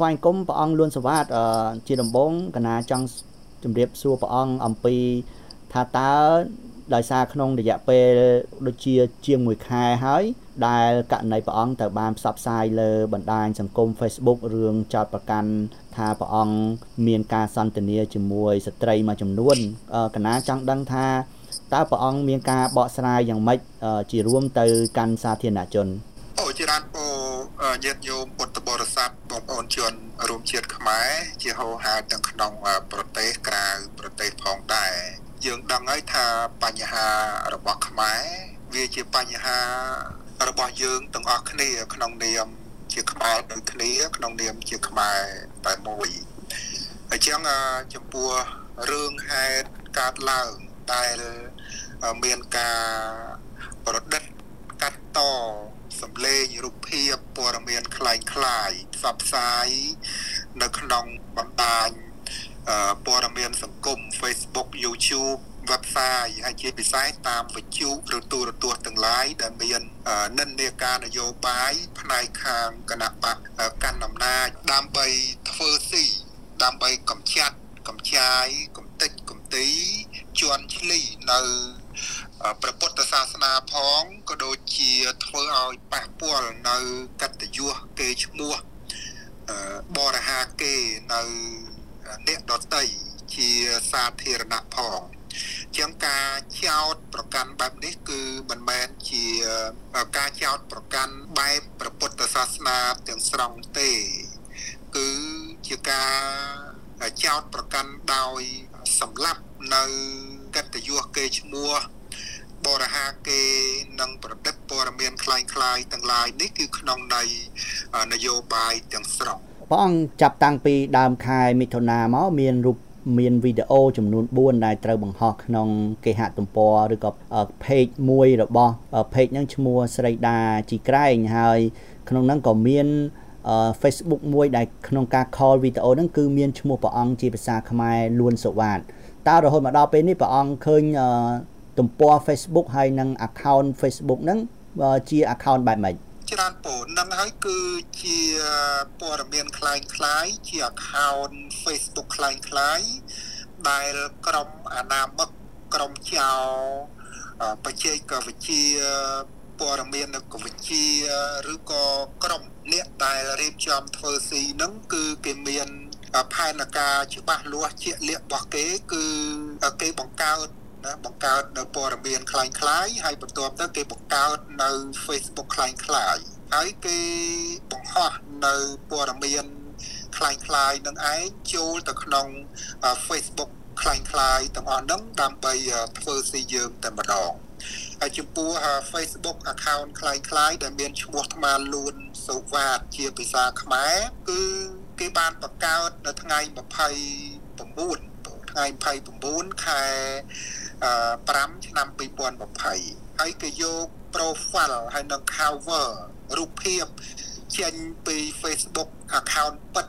ថ្វាយគុំព្រះអង្គលួនសវ៉ាតជាដំបងកណាចង់ជម្រាបសួរព្រះអង្គអំពីថាតើដោយសារក្នុងរយៈពេលដូចជាជាង1ខែហើយដែលករណីព្រះអង្គទៅបានផ្សព្វផ្សាយលើបណ្ដាញសង្គម Facebook រឿងចោតប្រកាន់ថាព្រះអង្គមានការសន្ទនាជាមួយស្ត្រីមួយចំនួនកណាចង់ដឹងថាតើព្រះអង្គមានការបកស្រាយយ៉ាងម៉េចជារួមទៅកាន់សាធារណជនអូ ជារានពោញាតិញោមពុទ្ធបរិស័ទបងប្អូនជនរួមជាតិខ្មែរជាហោហែទាំងក្នុងប្រទេសក្រៅប្រទេសផងដែរយើងដឹងហើយថាបញ្ហារបស់ខ្មែរវាជាបញ្ហារបស់យើងទាំងអស់គ្នា ក្នុងនាមជាខ្មែរដូចគ្នា ក្នុងនាមជាខ្មែរតែមួយអញ្ចឹងចំពោះរឿងហេតុកើតឡើងដែលមានការប្រឌិតកាត់ត សម្លេងរូបភាពព័ត៌មានคล้ายคล้ายផ្សព្វផ្សាយនៅក្នុងបណ្ដាញព័ត៌មានសង្គម Facebook YouTube website ហើយជាពិសេសតាមវិទ្យុឬទូរទស្សន៍ទាំងឡាយដែលមាននិន្នាការនយោបាយផ្នែកខាងគណៈបកកាន់អំណាចដើម្បីធ្វើស៊ីដើម្បីកំចាត់កំចាយកំតិចកំទីជន់ឈ្លីនៅព្រះពុទ្ធសាសនាផងក៏ដូចជា ធ្វើឲ្យប៉ះពាល់នៅកតញ្ញុគេឈ្មោះបរិហាគេនៅអ្នកដតីជាសាធារណៈផងជាងការចោតប្រកាន់បែបនេះគឺមិនមែនជាការចោតប្រកាន់បែបព្រះពុទ្ធសាសនាទាំងស្រុងទេ គឺជាការចោតប្រកាន់ដោយសម្លាប់នៅកតញ្ញុគេឈ្មោះ បរិហាគេនិងប្រឌិតព័ត៌មានคล้ายៗទាំងឡាយនេះគឺក្នុងន័យនយោបាយទាំងស្រុងព្រះអង្គចាប់តាំងពីដើមខែមិថុនាមកមានរូបមានវីដេអូចំនួន4ដែលត្រូវបង្ហោះក្នុងគេហទំព័រឬក៏ page មួយរបស់ page ហ្នឹងឈ្មោះស្រីដាជីក្រែងហើយក្នុងហ្នឹងក៏មាន Facebook មួយដែលក្នុងការ call វីដេអូហ្នឹងគឺមានឈ្មោះព្រះអង្គជាភាសាខ្មែរលួនសុវ៉ាតតើរហូតមកដល់ពេលនេះព្រះអង្គឃើញ ទំព័រ Facebook ហើយនិង account Facebook ហ្នឹងជា account បែបម៉េចច្រើនពូនឹងហើយគឺជាព័ត៌មានคล้ายคล้ายជា account Facebook คล้ายคล้ายដែលក្រុមអាណាមិកក្រុមចៅបច្ចេកវិទ្យាព័ត៌មាននៅវិទ្យាឬក៏ក្រុមអ្នកដែលរៀបចំធ្វើស៊ីហ្នឹងគឺគេមានផែនការច្បាស់លាស់ជាក់លាក់របស់គេគឺគេបង្កើត ណាបង្កើតនៅព័ត៌មានคล้ายคล้ายហើយបន្ទាប់ទៅគេបង្កើតនៅ Facebook คล้ายคล้ายហើយគេបង្ហោះនៅព័ត៌មានคล้ายคล้ายនឹងឯងចូលទៅក្នុង Facebook คล้ายคล้ายទាំងអស់ហ្នឹងដើម្បីធ្វើស៊ីយើងតែម្ដងហើយចំពោះ Facebook account คล้ายคล้ายដែលមានឈ្មោះថ្មលួនសូវ៉ាតជាភាសាខ្មែរគឺគេបានបង្កើតនៅថ្ងៃ29ថ្ងៃ29ខែ 5ឆ្នាំ2020ហើយគេយក profile ហើយនិង cover រូបភាពចេញពី Facebook account ពិត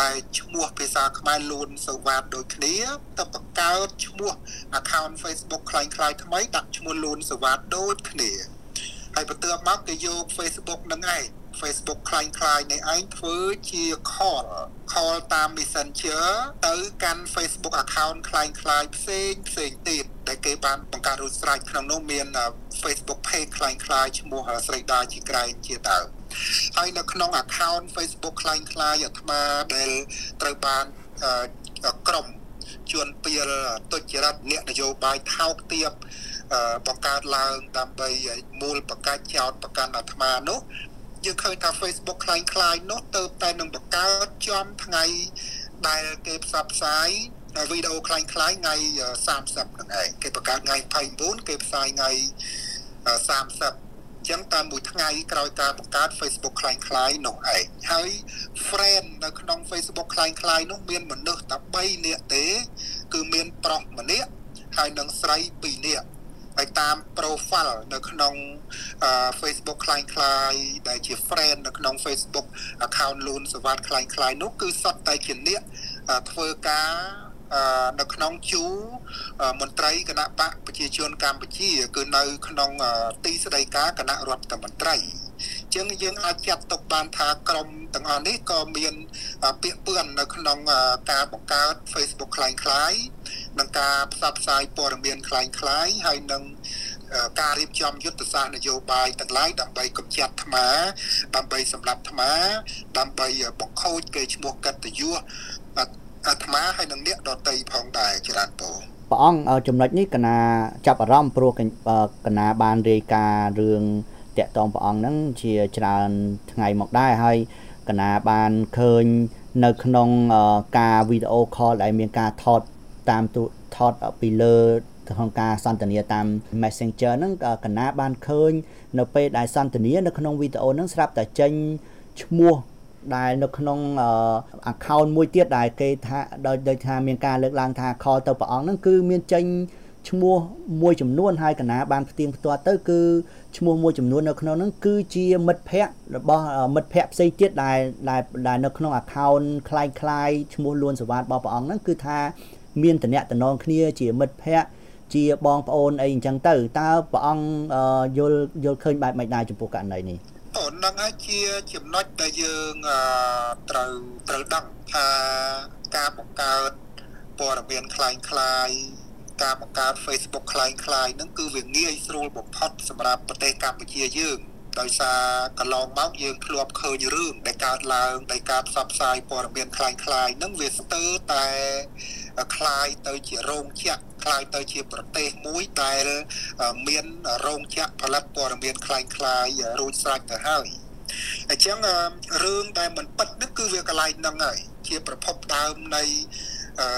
ដែលឈ្មោះភាសាខ្មែរលួនសវ៉ាតដូចគ្នាទៅបង្កើតឈ្មោះ account Facebook คล้ายៗថ្មីដាក់ឈ្មោះលួនសវ៉ាតដូចគ្នាហើយបន្ទាប់មកគេយក Facebook នឹងឯង Facebook คล้ายៗនៃឯងធ្វើជា call call តាម Messenger ទៅកាន់ Facebook account คล้ายៗផ្សេងផ្សេងទៀតដែលគេបានបង្កើតរួចស្រេចក្នុងនោះមាន Facebook page คล้ายៗឈ្មោះស្រីដាជាក្រែងជាដើមហើយនៅក្នុង account Facebook คล้ายៗអាត្មាដែលត្រូវបានក្រុមជួនពៀលទុច្ចរិតអ្នកនយោបាយថោកទាបបង្កើតឡើងដើម្បីមូលបកាច់ចោតប្រកាន់អាត្មានោះ យើងឃើញថា Facebook คล้ายៗនោះទៅតែនឹងបង្កើតចំថ្ងៃដែលគេផ្សព្វផ្សាយវីដេអូคล้ายៗថ្ងៃ30ហ្នឹងឯងគេបង្កើតថ្ងៃ29គេផ្សាយថ្ងៃ30ចឹងតាមមួយថ្ងៃក្រោយការបង្កើត Facebook คล้ายៗនោះឯងហើយ friend នៅក្នុង Facebook คล้ายៗនោះមានមនុស្សតែ3នាក់ទេ គឺមានប្រុសម្នាក់ហើយនិងស្រី2នាក់ ហើយតាម profile នៅក្នុង Facebook คล้ายៗដែលជា friend នៅក្នុង Facebook account លូនសវ៉ាត់คล้ายៗនោះគឺសុទ្ធតែជាអ្នកធ្វើការនៅក្នុងជូមន្ត្រីគណៈបកប្រជាជនកម្ពុជា គឺនៅក្នុងទីស្តីការគណៈរដ្ឋមន្ត្រី ចឹងយើងអាចចាត់ទុកបានថាក្រុមទាំងអស់នេះក៏មានពាក្យពឿននៅក្នុងការបង្កើត Facebook คล้ายៗនិងការផ្សព្វផ្សាយព័ត៌មានคล้ายៗហើយនឹងការរៀបចំយុទ្ធសាស្ត្រនយោបាយទាំងឡាយដើម្បីកម្ចាត់ថ្មដើម្បីសម្លាប់ថ្មដើម្បីបង្ខូចគេឈ្មោះកិត្តិយសអាត្មាហើយនឹងអ្នកដតីផងដែរចរានពរព្រះអង្គចំណុចនេះកណាចាប់អារម្មណ៍ព្រោះកណាបានរាយការណ៍រឿង តាក់ទងព្រះអង្គហ្នឹងជាច្រើនថ្ងៃមកដែរហើយកណាបានឃើញនៅក្នុងការវីដេអូខលដែលមានការថតតាមទូថតពីលើក្នុងការសន្ទនាតាម Messenger ហ្នឹងកណាបានឃើញ នៅពេលដែលសន្ទនានៅក្នុងវីដេអូហ្នឹងស្រាប់តែចេញឈ្មោះដែលនៅក្នុង account មួយទៀតដែលគេថាដោយដោយថាមានការលើកឡើងថា call ទៅព្រះអង្គហ្នឹងគឺមានចេញ ឈ្មោះមួយចំនួនហើយកណាបានផ្ទៀងផ្ទាត់ទៅគឺឈ្មោះមួយចំនួននៅក្នុងហ្នឹងគឺជាមិត្តភ័ក្តិរបស់មិត្តភ័ក្តិផ្សេងទៀតដែលដែលនៅក្នុង account คล้ายៗឈ្មោះលួនសវ៉ាតរបស់ព្រះអង្គហ្នឹងគឺថាមានតំណែងគ្នាជាមិត្តភ័ក្តិជាបងប្អូនអីអញ្ចឹងទៅតើព្រះអង្គយល់យល់ឃើញបែបម៉េចដែរចំពោះករណីនេះអូនហ្នឹងហើយជាចំណុចដែលយើងត្រូវត្រូវដឹងថាការបង្កើតព័ត៌មានคล้ายៗ ការបង្កើត Facebook คล้ายៗហ្នឹងគឺវាងាយស្រួលបំផុតសម្រាប់ប្រទេសកម្ពុជាយើងដោយសារកន្លងមកយើងធ្លាប់ឃើញរឿងដែលកើតឡើងដោយការផ្សព្វផ្សាយព័ត៌មានคล้ายៗហ្នឹងវាស្ទើរតែคล้ายទៅជារោងចក្រคล้ายទៅជាប្រទេសមួយដែលមានរោងចក្រផលិតព័ត៌មានคล้ายៗរួចស្រេចទៅហើយអញ្ចឹងរឿងដែលមិនពិតនេះគឺវាកន្លែងហ្នឹងហើយជាប្រភពដើមនៃ អឺ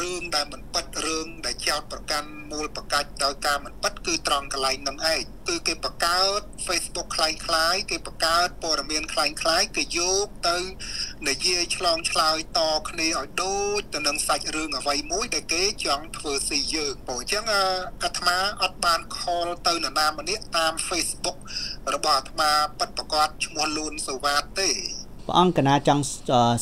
រឿងដែលមិនពិតរឿងដែលចោតប្រកាន់មូលប្រកាច់ដោយការមិនពិតគឺត្រង់កន្លែងនឹងឯងគឺគេបង្កើត Facebook คล้ายៗគេបង្កើតព័ត៌មានคล้ายៗគេយកទៅនិយាយឆ្លងឆ្លើយតគ្នាឲ្យដូចទៅនឹងសាច់រឿងអ្វីមួយដែលគេចង់ធ្វើស៊ីយើងព្រោះអញ្ចឹងអាត្មាអត់បានខលទៅនរណាម្នាក់តាម Facebook របស់អាត្មាពិតប្រកបឈ្មោះលួនសុវ៉ាតទេ ព្រះអង្គកណាចង់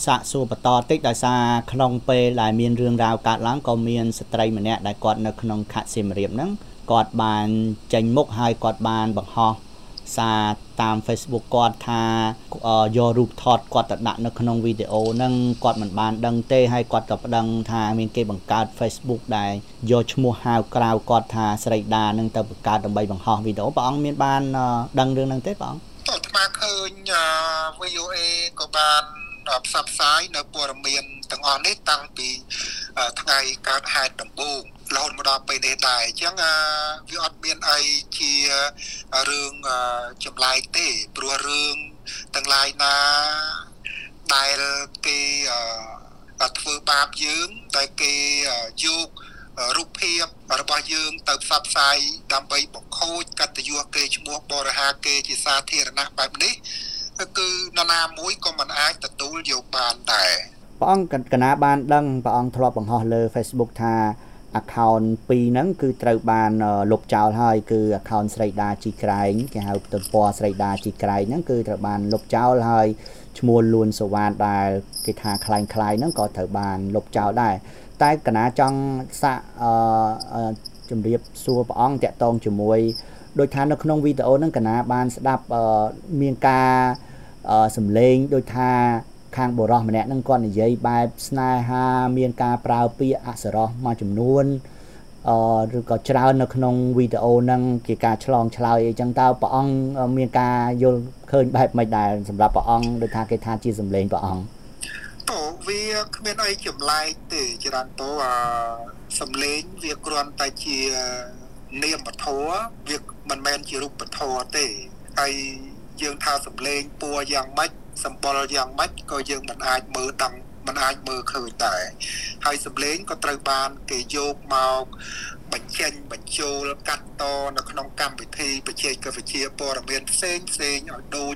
សាកសួរបន្តតិចដោយសារក្នុងពេលដែលមានរឿងរ៉ាវកើតឡើងក៏មានស្ត្រីម្នាក់ដែលគាត់នៅក្នុងខេត្តសៀមរាបហ្នឹងគាត់បានចេញមុខហើយគាត់បានបង្ហោះសារតាម Facebook គាត់ថាយករូបថតគាត់ទៅដាក់នៅក្នុងវីដេអូហ្នឹងគាត់មិនបានដឹងទេហើយគាត់ក៏ប្តឹងថាមានគេបង្កើត Facebook ដែលយកឈ្មោះហៅក្រៅគាត់ថាស្រីដានឹងទៅបង្កើតដើម្បីបង្ហោះវីដេអូព្រះអង្គមានបានដឹងរឿងហ្នឹងទេព្រះអង្គអាត្មា ឃើញ VOA ក៏បានផ្សព្វផ្សាយនៅព័ត៌មានទាំងអស់នេះតាំងពីថ្ងៃកើតហេតុដំបូងរហូតមកដល់ពេលនេះដែរអញ្ចឹងវាអត់មានអីជារឿងចម្លែកទេព្រោះរឿងទាំងឡាយណាដែលគេធ្វើបាបយើងដែលគេយក រូបភាពរបស់យើងទៅផ្សព្វផ្សាយដើម្បីបង្ខូចកតញ្ញូគេឈ្មោះបរិហាគេជាសាធារណៈបែបនេះគឺនរណាមួយក៏មិនអាចទទួលយកបានដែរព្រះអង្គកណាបានដឹងព្រះអង្គធ្លាប់បង្ហោះលើ Facebook ថា account 2ហ្នឹងគឺត្រូវបានលុបចោលហើយគឺ account ស្រីដាជីក្រែងគេហៅទំព័រស្រីដាជីក្រែងហ្នឹងគឺត្រូវបានលុបចោលហើយឈ្មោះលួនសវ៉ានដែលគេថាคล้ายคล้ายហ្នឹងក៏ត្រូវបានលុបចោលដែរ តែកណាចង់សាកអឺជំរាបសួរព្រះអង្គតាក់ទងជាមួយដោយថានៅក្នុងវីដេអូហ្នឹងកណាបានស្ដាប់មានការសំឡេងដូចថាខាងបរោះម្នាក់ហ្នឹងគាត់និយាយបែបស្នេហាមានការប្រើពាក្យអសរោះមួយចំនួនអឺឬក៏ច្រើននៅក្នុងវីដេអូហ្នឹងជាការឆ្លងឆ្លើយអីចឹងតើព្រះអង្គមានការយល់ឃើញបែបម៉េចដែរសម្រាប់ព្រះអង្គដូចថាគេថាជាសម្លេងព្រះអង្គ តោវាគ្មានអីចម្លែកទេច្រើនតោអាសំលេងវាគ្រាន់តែជានាមពធវាមិនមែនជារូបពធទេហើយយើងថាសំលេងពួរយ៉ាងម៉េចសម្បល់យ៉ាងម៉េចក៏យើងមិនអាចមើលដឹងមិនអាចមើលឃើញដែរហើយសំលេងក៏ត្រូវបានគេយកមកបញ្ចេញបញ្ចូលកាត់តនៅក្នុងកម្មវិធីបច្ចេកវិទ្យាព័ត៌មានផ្សេងផ្សេងឲ្យដូច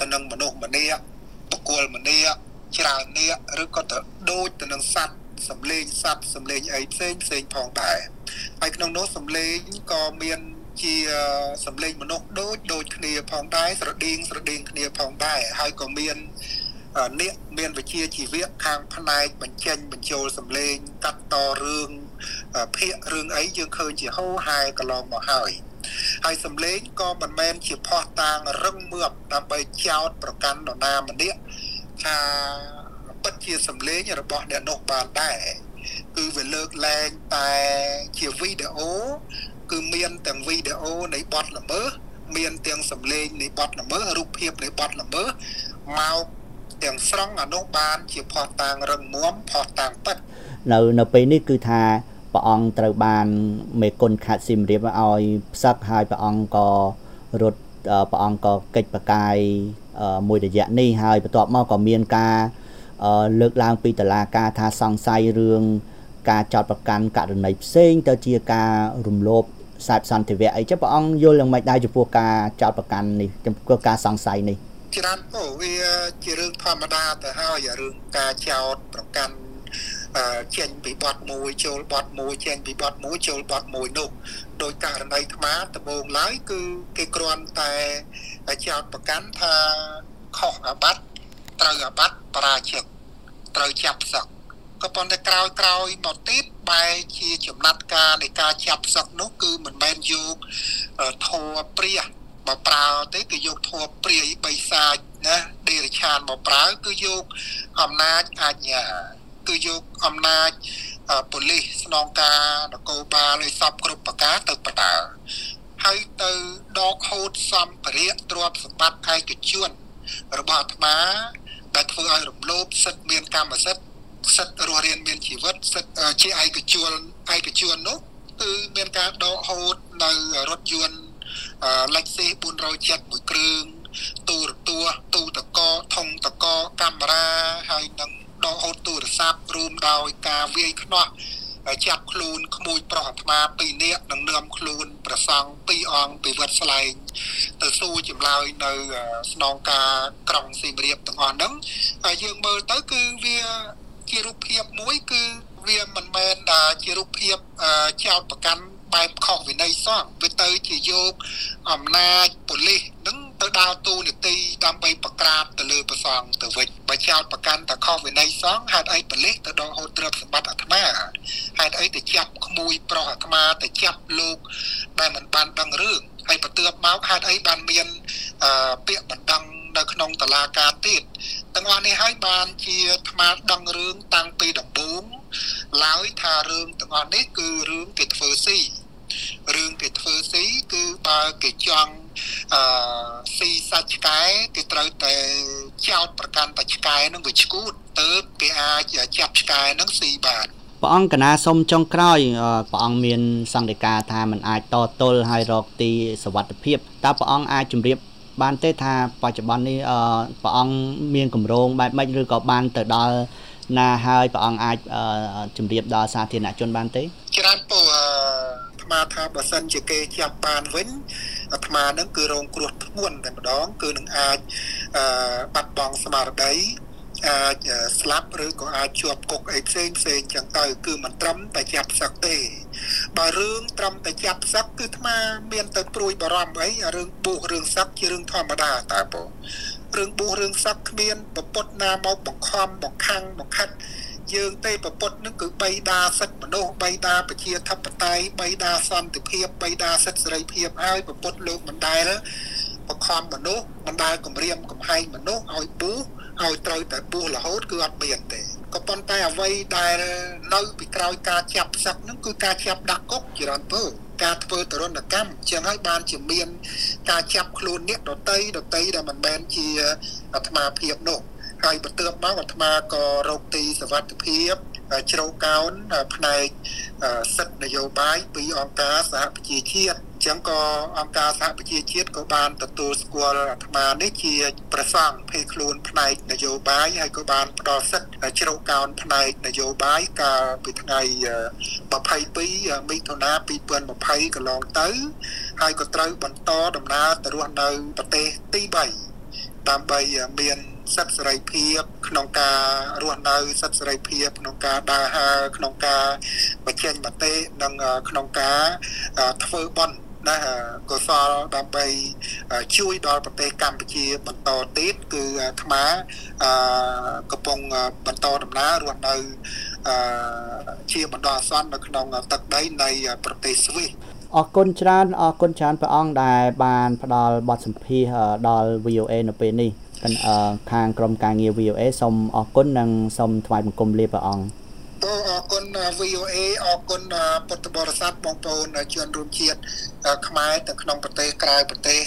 ទៅនឹងមនុស្សម្នាក់បុគ្គលម្នាក់ ច្រើននាក់ឬក៏ទៅដូចទៅនឹងសัตว์សំលេងសัตว์សំលេងអីផ្សេងផ្សេងផងដែរហើយក្នុងនោះសំលេងក៏មានជាសំលេងមនុស្សដូចដូចគ្នាផងដែរស្រដៀងស្រដៀងគ្នាផងដែរហើយក៏មានអ្នកមានវិជាជីវៈខាងផ្នែកបញ្ចេញបញ្ចូលសម្លេងកាត់តរឿងភាករឿងអីយើងឃើញជាហោហែកន្លងមកហើយ ហើយសម្លេងក៏មិនមែនជាផោះតាងរឹងមឿបដើម្បីចោតប្រកាន់នរណាម្នាក់ ថាពិតជាសម្លេងរបស់អ្នកនោះបានដែរគឺវាលើកលែងតែជាវីដេអូគឺមានទាំងវីដេអូនៃបទល្មើសមានទាំងសម្លេងនៃបទល្មើសរូបភាពនៃបទល្មើសមកទាំងស្រង់អានោះបានជាផោះតាងរឹងមាំផោះតាងពិតនៅនៅពេលនេះគឺថាព្រះអង្គត្រូវបានមេគុណខាត់ស៊ីមរៀបឲ្យផ្សឹកហើយព្រះអង្គក៏រត់ព្រះអង្គក៏កិច្ចប្រកាយ មួយរយៈនេះហើយបន្ទាប់មកក៏មានការលើកឡើងពីតឡាការថាសង្ស័យរឿងការចោតប្រកាន់ករណីផ្សេងទៅជាការរំលោភខ្សែសន្តិវៈអីចឹងព្រះអង្គយល់យ៉ាងម៉េចដែរចំពោះការចោតប្រកាន់នេះចំពោះការសង្ស័យនេះច្រើនអូវាជារឿងធម្មតាទៅហើយរឿងការចោតប្រកាន់ ចេញពីបទមួយចូលបទមួយចេញពីបទមួយចូលបទមួយនោះដោយករណីអាត្មាដំបូងឡើយគឺគេគ្រាន់តែចោតប្រកាន់ថាខុសអាបត្តិត្រូវអាបត្តិបរាជិកត្រូវចាប់ផ្សឹកក៏ប៉ុន្តែក្រោយក្រោយមកទៀតបែរជាចំណាត់ការនៃការចាប់ផ្សឹកនោះគឺមិនមែនយកធัวព្រាមកប្រើទេគឺយកធัวព្រាយបិសាចណាដេរឆានមកប្រើគឺយកអំណាចអាជ្ញា គឺយកអំណាចប៉ូលីសស្នងការនគរបាលឲ្យសពគ្រប់ប្រការទៅបដើហើយទៅដកហូតសម្ភារៈទ្រព្យសម្បត្តិឯកជនរបស់អាត្មាដែលធ្វើឲ្យរំលោភសិទ្ធិមានកម្មសិទ្ធិសិទ្ធិរស់រានមានជីវិតសិទ្ធិជាឯកជនឯកជននោះគឺមានការដកហូតនៅរថយន្ត Lexus 407មួយគ្រឿងទូរទស្សន៍ទូតកធុងតកកាមេរ៉ាហើយនឹង ដកហូតទូរស័ព្ទរួមដោយការវាយខ្នោះចាប់ខ្លួនក្មួយប្រុសអាត្មា2នាក់និងនាំខ្លួនប្រសង់2អង្គពីវត្តស្លែងទៅសួរចម្លើយនៅស្នងការក្រុងសៀមរាបទាំងអស់ហ្នឹងហើយយើងមើលទៅគឺវាជារូបភាពមួយគឺវាមិនមែនជារូបភាពចោតប្រកាន់ បែបខុសវិន័យសោះវាទៅជាយកអំណាចប៉ូលីសនឹងទៅដើរតួនាទីដើម្បីប្រក្រាបទៅលើប្រសងទៅវិញបើចោតប្រកាន់តខុសវិន័យសងហេតុអីប៉ូលីសទៅដកហូតទ្រព្យសម្បត្តិអាត្មាហេតុអីទៅចាប់ក្មួយប្រុសអាត្មាទៅចាប់លោកដែលមិនបានដឹងរឿងហើយបន្ទាប់មកហេតុអីបានមានពាក្យបណ្ដឹងនៅក្នុងតឡាការទៀតទាំងអស់នេះហើយបានជាអាត្មាដឹងរឿងតាំងពីដំបូង ឡើយថារឿងទាំងអស់នេះគឺរឿងគេធ្វើស៊ីរឿងគេធ្វើស៊ីគឺបើគេចង់អឺស៊ីសាច់ឆ្កែគេត្រូវតែចោតប្រកាន់តែឆ្កែនឹងវាឈួតទៅគេអាចចាប់ឆ្កែនឹងស៊ីបានព្រះអង្គកណាសុំចុងក្រោយព្រះអង្គមានសង្កេតការថាมันអាចតទល់ហើយរកទីសวัสดิភាពតើព្រះអង្គអាចជម្រាបបានទេថាបច្ចុប្បន្ននេះព្រះអង្គមានកម្រងបែបម៉េចឬក៏បានទៅដល់ ណាហើយព្រះអង្គអាចជម្រាបដល់សាធារណជនបានទេច្រើនពូអាត្មាថាបើសិនជាគេចាប់បានវិញអាត្មានឹងគឺរងគ្រោះធ្ងន់តែម្ដង គឺនឹងអាចបាត់បង់ស្មារតីអាចស្លាប់ឬក៏អាចជាប់គុកអីផ្សេងផ្សេងចឹងទៅគឺមិនត្រឹមតែចាប់សឹកទេបើរឿងត្រឹមតែចាប់សឹកគឺអាត្មាមាន ទៅព្រួយបារម្ភអីរឿងបួសរឿងសឹកជារឿងធម្មតាតើបង រឿងបួសរឿងសឹកគ្មានប្រពុតណាមកបង្ខំបង្ខាំងបង្ខិតយើងទេប្រពុតនឹងគឺបីដាសិទ្ធិមនុស្សបីដាប្រជាធិបតេយ្យបីដាសន្តិភាពបីដាសិទ្ធិសេរីភាពហើយប្រពុតលោកមិនដែលបង្ខំមនុស្សមិនដែលគម្រាមកំហែងមនុស្សឲ្យបួសឲ្យត្រូវតែបួសរហូតគឺអត់មានទេក៏ប៉ុន្តែអ្វីដែលនៅពីក្រោយការចាប់ផ្សឹកហ្នឹងគឺការចាប់ដាក់គុកច្រើនពើ ការធ្វើទរណកម្មចឹងហើយបានជាមាន ការចាប់ខ្លួនអ្នកដតីដតីដែលមិនមែនជាអាត្មាភាពនោះហើយបន្ទាប់មកអាត្មាក៏រកទីសវត្ថភាពជ្រៅកោនផ្នែកសិទ្ធិនយោបាយពីអង្គការសហប្រជាជាតិអញ្ចឹងក៏អង្គការសហប្រជាជាតិក៏បានទទួលស្គាល់អាត្មានេះជាប្រសង់ភេខ្លួនផ្នែកនយោបាយហើយក៏បានផ្ដល់សិទ្ធិជ្រៅកោនផ្នែកនយោបាយកាលពីថ្ងៃ22មិថុនា2020កន្លងទៅ ហើយក៏ត្រូវបន្តដំណើរទៅរស់នៅប្រទេសទី3ដើម្បីមានសិទ្ធិសេរីភាពក្នុងការរស់នៅសិទ្ធិសេរីភាពក្នុងការដើរហើរក្នុងការបញ្ចេញមតិនិងក្នុងការធ្វើបន់ ណាកុសលដើម្បីជួយដល់ប្រទេសកម្ពុជាបន្តទៀតគឺអាត្មាកំពុងបន្តដំណើររស់នៅជាបណ្ដោះអាសន្ននៅក្នុងទឹកដីនៃប្រទេសស្វីសអរគុណច្រើនអរគុណច្រើនព្រះអង្គដែលបានផ្ដល់បទសម្ភាសដល់ VOA នៅពេលនេះខាងក្រុមការងារ VOA សូមអរគុណនិងសូមថ្វាយបង្គំលាព្រះអង្គ អរគុណ VOA អរគុណពុទ្ធបរិស័ទបងប្អូនជនរួមជាតិខ្មែរទាំងក្នុងប្រទេសក្រៅប្រទេស